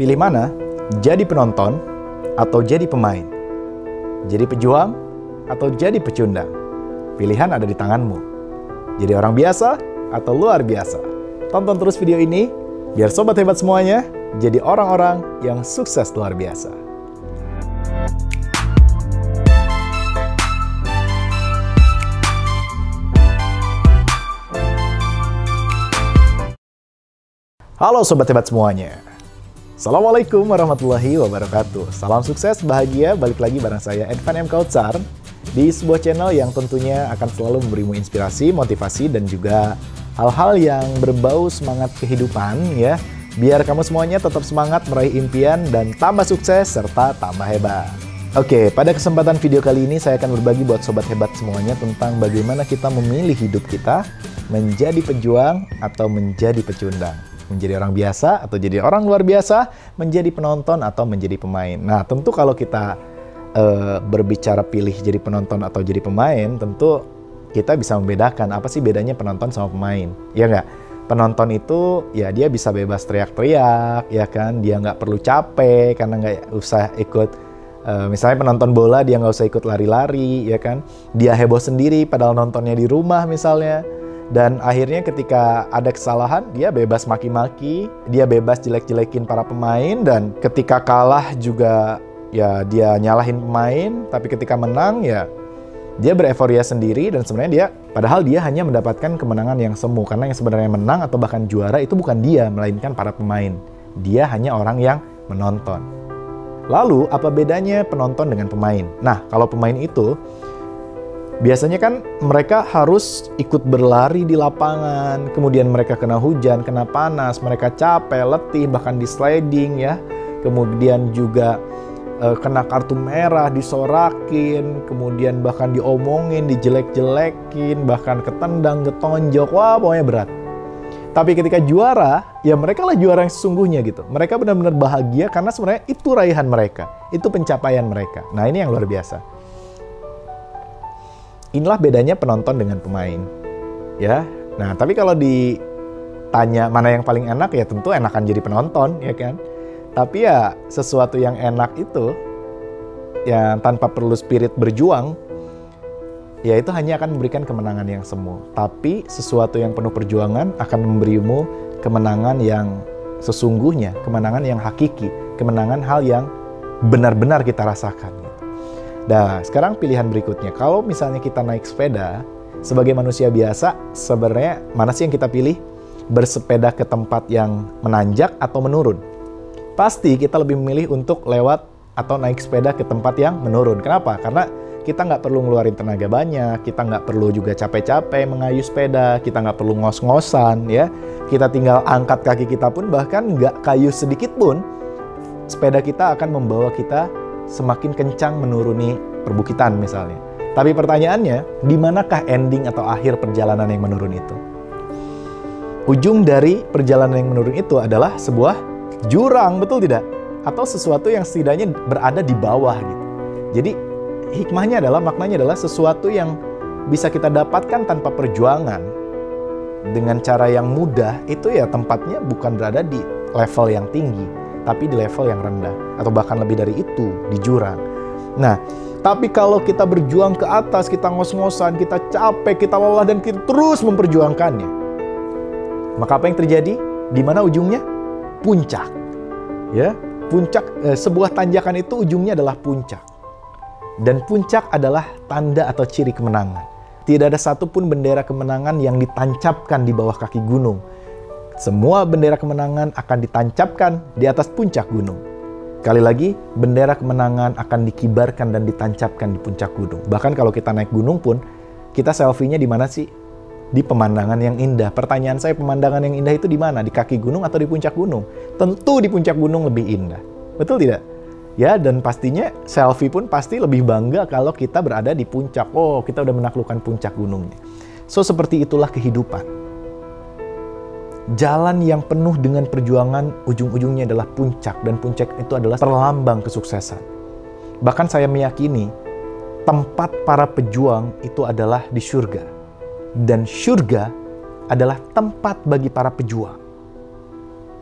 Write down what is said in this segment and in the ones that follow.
Pilih mana? Jadi penonton atau jadi pemain? Jadi pejuang atau jadi pecundang? Pilihan ada di tanganmu. Jadi orang biasa atau luar biasa? Tonton terus video ini biar sobat hebat semuanya jadi orang-orang yang sukses luar biasa. Halo Sobat Hebat semuanya. Assalamualaikum warahmatullahi wabarakatuh. Salam sukses, bahagia, balik lagi bareng saya Edvan M. Kautsar di sebuah channel yang tentunya akan selalu memberimu inspirasi, motivasi, dan juga hal-hal yang berbau semangat kehidupan ya. Biar kamu semuanya tetap semangat meraih impian dan tambah sukses serta tambah hebat. Oke, pada kesempatan video kali ini saya akan berbagi buat sobat hebat semuanya tentang bagaimana kita memilih hidup kita menjadi pejuang atau menjadi pecundang menjadi orang biasa atau jadi orang luar biasa, menjadi penonton atau menjadi pemain. Nah, tentu kalau kita uh, berbicara pilih jadi penonton atau jadi pemain, tentu kita bisa membedakan apa sih bedanya penonton sama pemain, ya nggak? Penonton itu ya dia bisa bebas teriak-teriak, ya kan? Dia nggak perlu capek karena nggak usah ikut Uh, misalnya penonton bola dia nggak usah ikut lari-lari, ya kan? Dia heboh sendiri padahal nontonnya di rumah misalnya dan akhirnya ketika ada kesalahan, dia bebas maki-maki, dia bebas jelek-jelekin para pemain, dan ketika kalah juga ya dia nyalahin pemain, tapi ketika menang ya dia bereforia sendiri dan sebenarnya dia padahal dia hanya mendapatkan kemenangan yang semu karena yang sebenarnya menang atau bahkan juara itu bukan dia melainkan para pemain. Dia hanya orang yang menonton. Lalu apa bedanya penonton dengan pemain? Nah, kalau pemain itu Biasanya kan mereka harus ikut berlari di lapangan, kemudian mereka kena hujan, kena panas, mereka capek, letih, bahkan di sliding ya. Kemudian juga e, kena kartu merah, disorakin, kemudian bahkan diomongin, dijelek-jelekin, bahkan ketendang, ketonjok, wah pokoknya berat. Tapi ketika juara, ya mereka lah juara yang sesungguhnya gitu. Mereka benar-benar bahagia karena sebenarnya itu raihan mereka, itu pencapaian mereka. Nah ini yang luar biasa. Inilah bedanya penonton dengan pemain. Ya. Nah, tapi kalau ditanya mana yang paling enak ya tentu enakan jadi penonton, ya kan? Tapi ya sesuatu yang enak itu yang tanpa perlu spirit berjuang ya itu hanya akan memberikan kemenangan yang semu. Tapi sesuatu yang penuh perjuangan akan memberimu kemenangan yang sesungguhnya, kemenangan yang hakiki, kemenangan hal yang benar-benar kita rasakan. Nah, sekarang pilihan berikutnya. Kalau misalnya kita naik sepeda, sebagai manusia biasa, sebenarnya mana sih yang kita pilih? Bersepeda ke tempat yang menanjak atau menurun? Pasti kita lebih memilih untuk lewat atau naik sepeda ke tempat yang menurun. Kenapa? Karena kita nggak perlu ngeluarin tenaga banyak, kita nggak perlu juga capek-capek mengayuh sepeda, kita nggak perlu ngos-ngosan ya. Kita tinggal angkat kaki kita pun bahkan nggak kayu sedikit pun, sepeda kita akan membawa kita semakin kencang menuruni perbukitan misalnya. Tapi pertanyaannya, di manakah ending atau akhir perjalanan yang menurun itu? Ujung dari perjalanan yang menurun itu adalah sebuah jurang, betul tidak? Atau sesuatu yang setidaknya berada di bawah gitu. Jadi hikmahnya adalah, maknanya adalah sesuatu yang bisa kita dapatkan tanpa perjuangan dengan cara yang mudah itu ya tempatnya bukan berada di level yang tinggi, tapi di level yang rendah atau bahkan lebih dari itu di jurang. Nah, tapi kalau kita berjuang ke atas, kita ngos-ngosan, kita capek, kita lelah dan kita terus memperjuangkannya. Maka apa yang terjadi? Di mana ujungnya? Puncak. Ya, puncak eh, sebuah tanjakan itu ujungnya adalah puncak. Dan puncak adalah tanda atau ciri kemenangan. Tidak ada satupun bendera kemenangan yang ditancapkan di bawah kaki gunung semua bendera kemenangan akan ditancapkan di atas puncak gunung. Kali lagi, bendera kemenangan akan dikibarkan dan ditancapkan di puncak gunung. Bahkan kalau kita naik gunung pun, kita selfie-nya di mana sih? Di pemandangan yang indah. Pertanyaan saya, pemandangan yang indah itu di mana? Di kaki gunung atau di puncak gunung? Tentu di puncak gunung lebih indah. Betul tidak? Ya, dan pastinya selfie pun pasti lebih bangga kalau kita berada di puncak. Oh, kita udah menaklukkan puncak gunungnya. So, seperti itulah kehidupan jalan yang penuh dengan perjuangan ujung-ujungnya adalah puncak dan puncak itu adalah perlambang kesuksesan. Bahkan saya meyakini tempat para pejuang itu adalah di surga. Dan surga adalah tempat bagi para pejuang.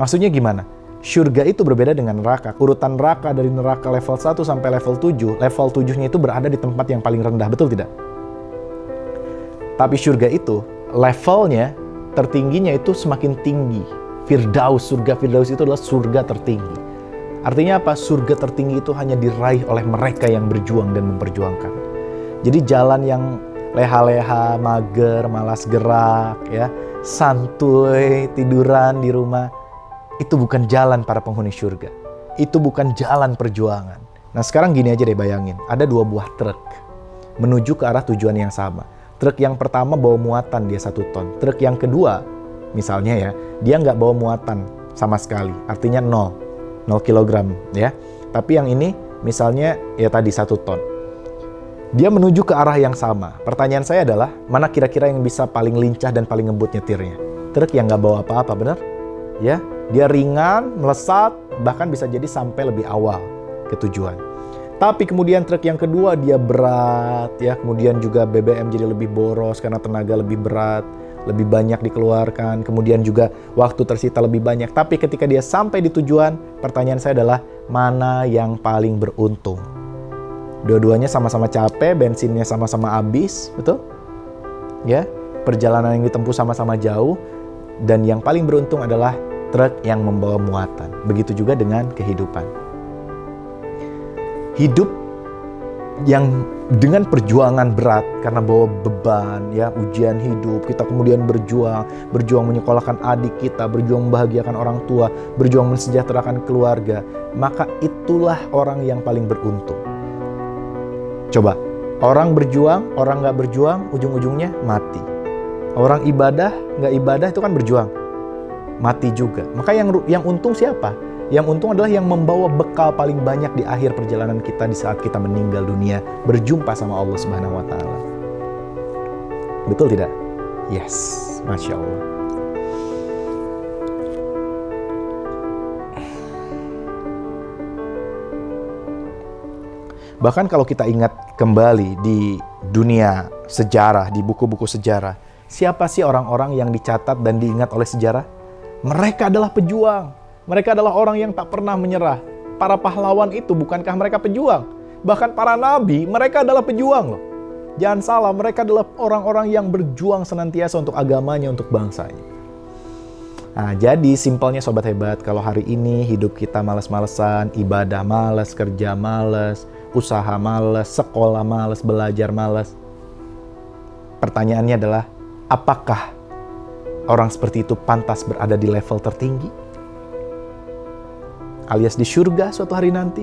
Maksudnya gimana? Surga itu berbeda dengan neraka. Urutan neraka dari neraka level 1 sampai level 7, level 7-nya itu berada di tempat yang paling rendah, betul tidak? Tapi surga itu levelnya tertingginya itu semakin tinggi. Firdaus, surga Firdaus itu adalah surga tertinggi. Artinya apa? Surga tertinggi itu hanya diraih oleh mereka yang berjuang dan memperjuangkan. Jadi jalan yang leha-leha, mager, malas gerak, ya, santuy, tiduran di rumah, itu bukan jalan para penghuni surga. Itu bukan jalan perjuangan. Nah sekarang gini aja deh bayangin, ada dua buah truk menuju ke arah tujuan yang sama. Truk yang pertama bawa muatan dia satu ton. Truk yang kedua, misalnya ya, dia nggak bawa muatan sama sekali. Artinya nol, nol kilogram ya. Tapi yang ini misalnya ya tadi satu ton. Dia menuju ke arah yang sama. Pertanyaan saya adalah, mana kira-kira yang bisa paling lincah dan paling ngebut nyetirnya? Truk yang nggak bawa apa-apa, benar? Ya, dia ringan, melesat, bahkan bisa jadi sampai lebih awal ke tujuan. Tapi kemudian truk yang kedua dia berat, ya. Kemudian juga BBM jadi lebih boros karena tenaga lebih berat, lebih banyak dikeluarkan. Kemudian juga waktu tersita lebih banyak. Tapi ketika dia sampai di tujuan, pertanyaan saya adalah mana yang paling beruntung? Dua-duanya sama-sama capek, bensinnya sama-sama habis, betul? Ya, perjalanan yang ditempuh sama-sama jauh, dan yang paling beruntung adalah truk yang membawa muatan. Begitu juga dengan kehidupan. Hidup yang dengan perjuangan berat karena bawa beban ya ujian hidup kita kemudian berjuang berjuang menyekolahkan adik kita berjuang membahagiakan orang tua berjuang mensejahterakan keluarga maka itulah orang yang paling beruntung coba orang berjuang orang nggak berjuang ujung-ujungnya mati orang ibadah nggak ibadah itu kan berjuang mati juga. Maka yang yang untung siapa? Yang untung adalah yang membawa bekal paling banyak di akhir perjalanan kita di saat kita meninggal dunia, berjumpa sama Allah Subhanahu wa taala. Betul tidak? Yes, Masya Allah. Bahkan kalau kita ingat kembali di dunia sejarah, di buku-buku sejarah, siapa sih orang-orang yang dicatat dan diingat oleh sejarah? Mereka adalah pejuang. Mereka adalah orang yang tak pernah menyerah. Para pahlawan itu bukankah mereka pejuang? Bahkan para nabi, mereka adalah pejuang loh. Jangan salah, mereka adalah orang-orang yang berjuang senantiasa untuk agamanya, untuk bangsanya. Nah, jadi simpelnya sobat hebat, kalau hari ini hidup kita males-malesan, ibadah males, kerja males, usaha males, sekolah males, belajar males. Pertanyaannya adalah, apakah orang seperti itu pantas berada di level tertinggi? Alias di surga suatu hari nanti?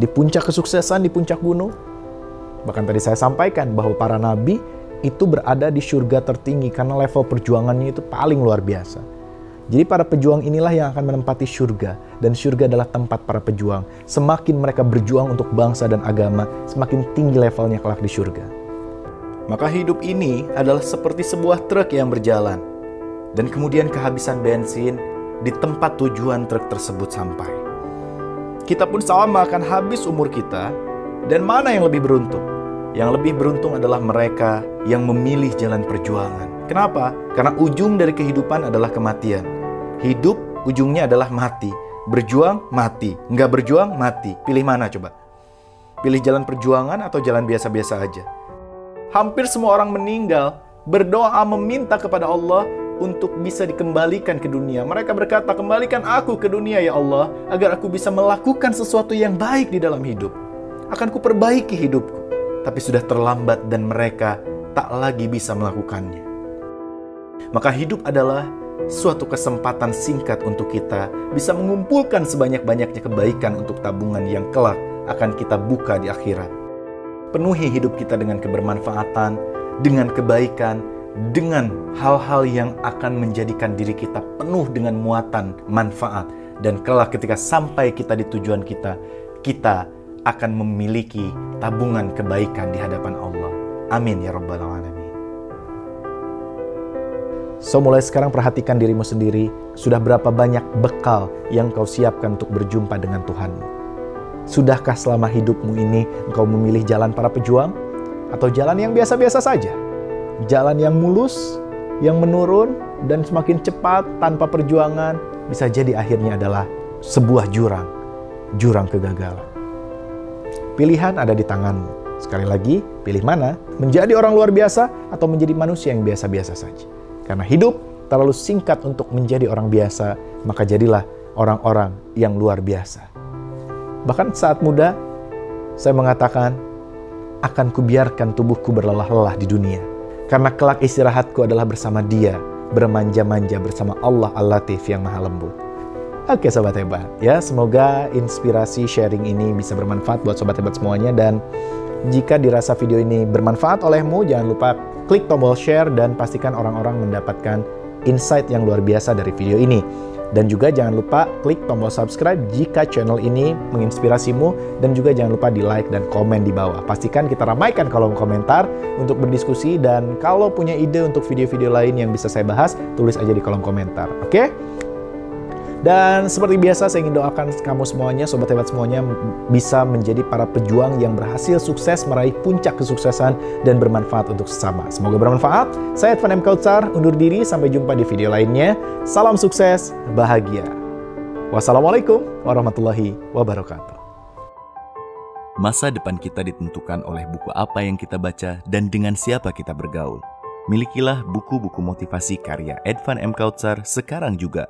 Di puncak kesuksesan, di puncak gunung? Bahkan tadi saya sampaikan bahwa para nabi itu berada di surga tertinggi karena level perjuangannya itu paling luar biasa. Jadi para pejuang inilah yang akan menempati surga dan surga adalah tempat para pejuang. Semakin mereka berjuang untuk bangsa dan agama, semakin tinggi levelnya kelak di surga. Maka hidup ini adalah seperti sebuah truk yang berjalan dan kemudian kehabisan bensin di tempat tujuan truk tersebut sampai. Kita pun sama akan habis umur kita, dan mana yang lebih beruntung? Yang lebih beruntung adalah mereka yang memilih jalan perjuangan. Kenapa? Karena ujung dari kehidupan adalah kematian. Hidup ujungnya adalah mati. Berjuang, mati. Nggak berjuang, mati. Pilih mana coba? Pilih jalan perjuangan atau jalan biasa-biasa aja? Hampir semua orang meninggal berdoa meminta kepada Allah untuk bisa dikembalikan ke dunia. Mereka berkata, "Kembalikan aku ke dunia ya Allah, agar aku bisa melakukan sesuatu yang baik di dalam hidup. Akan kuperbaiki hidupku." Tapi sudah terlambat dan mereka tak lagi bisa melakukannya. Maka hidup adalah suatu kesempatan singkat untuk kita bisa mengumpulkan sebanyak-banyaknya kebaikan untuk tabungan yang kelak akan kita buka di akhirat. Penuhi hidup kita dengan kebermanfaatan, dengan kebaikan, dengan hal-hal yang akan menjadikan diri kita penuh dengan muatan manfaat dan kelak ketika sampai kita di tujuan kita kita akan memiliki tabungan kebaikan di hadapan Allah amin ya rabbal alamin So mulai sekarang perhatikan dirimu sendiri Sudah berapa banyak bekal yang kau siapkan untuk berjumpa dengan Tuhanmu Sudahkah selama hidupmu ini engkau memilih jalan para pejuang? Atau jalan yang biasa-biasa saja? Jalan yang mulus, yang menurun, dan semakin cepat tanpa perjuangan, bisa jadi akhirnya adalah sebuah jurang, jurang kegagalan. Pilihan ada di tanganmu. Sekali lagi, pilih mana? Menjadi orang luar biasa atau menjadi manusia yang biasa-biasa saja. Karena hidup terlalu singkat untuk menjadi orang biasa, maka jadilah orang-orang yang luar biasa. Bahkan saat muda, saya mengatakan, akan kubiarkan tubuhku berlelah-lelah di dunia. Karena kelak istirahatku adalah bersama dia, bermanja-manja bersama Allah Al-Latif yang maha lembut. Oke sobat hebat, ya semoga inspirasi sharing ini bisa bermanfaat buat sobat hebat semuanya dan jika dirasa video ini bermanfaat olehmu jangan lupa klik tombol share dan pastikan orang-orang mendapatkan insight yang luar biasa dari video ini. Dan juga jangan lupa klik tombol subscribe jika channel ini menginspirasimu dan juga jangan lupa di like dan komen di bawah. Pastikan kita ramaikan kolom komentar untuk berdiskusi dan kalau punya ide untuk video-video lain yang bisa saya bahas, tulis aja di kolom komentar. Oke? Dan seperti biasa saya ingin doakan kamu semuanya, sobat hebat semuanya bisa menjadi para pejuang yang berhasil sukses meraih puncak kesuksesan dan bermanfaat untuk sesama. Semoga bermanfaat. Saya Edvan M. Kautsar, undur diri sampai jumpa di video lainnya. Salam sukses, bahagia. Wassalamualaikum warahmatullahi wabarakatuh. Masa depan kita ditentukan oleh buku apa yang kita baca dan dengan siapa kita bergaul. Milikilah buku-buku motivasi karya Edvan M. Kautsar sekarang juga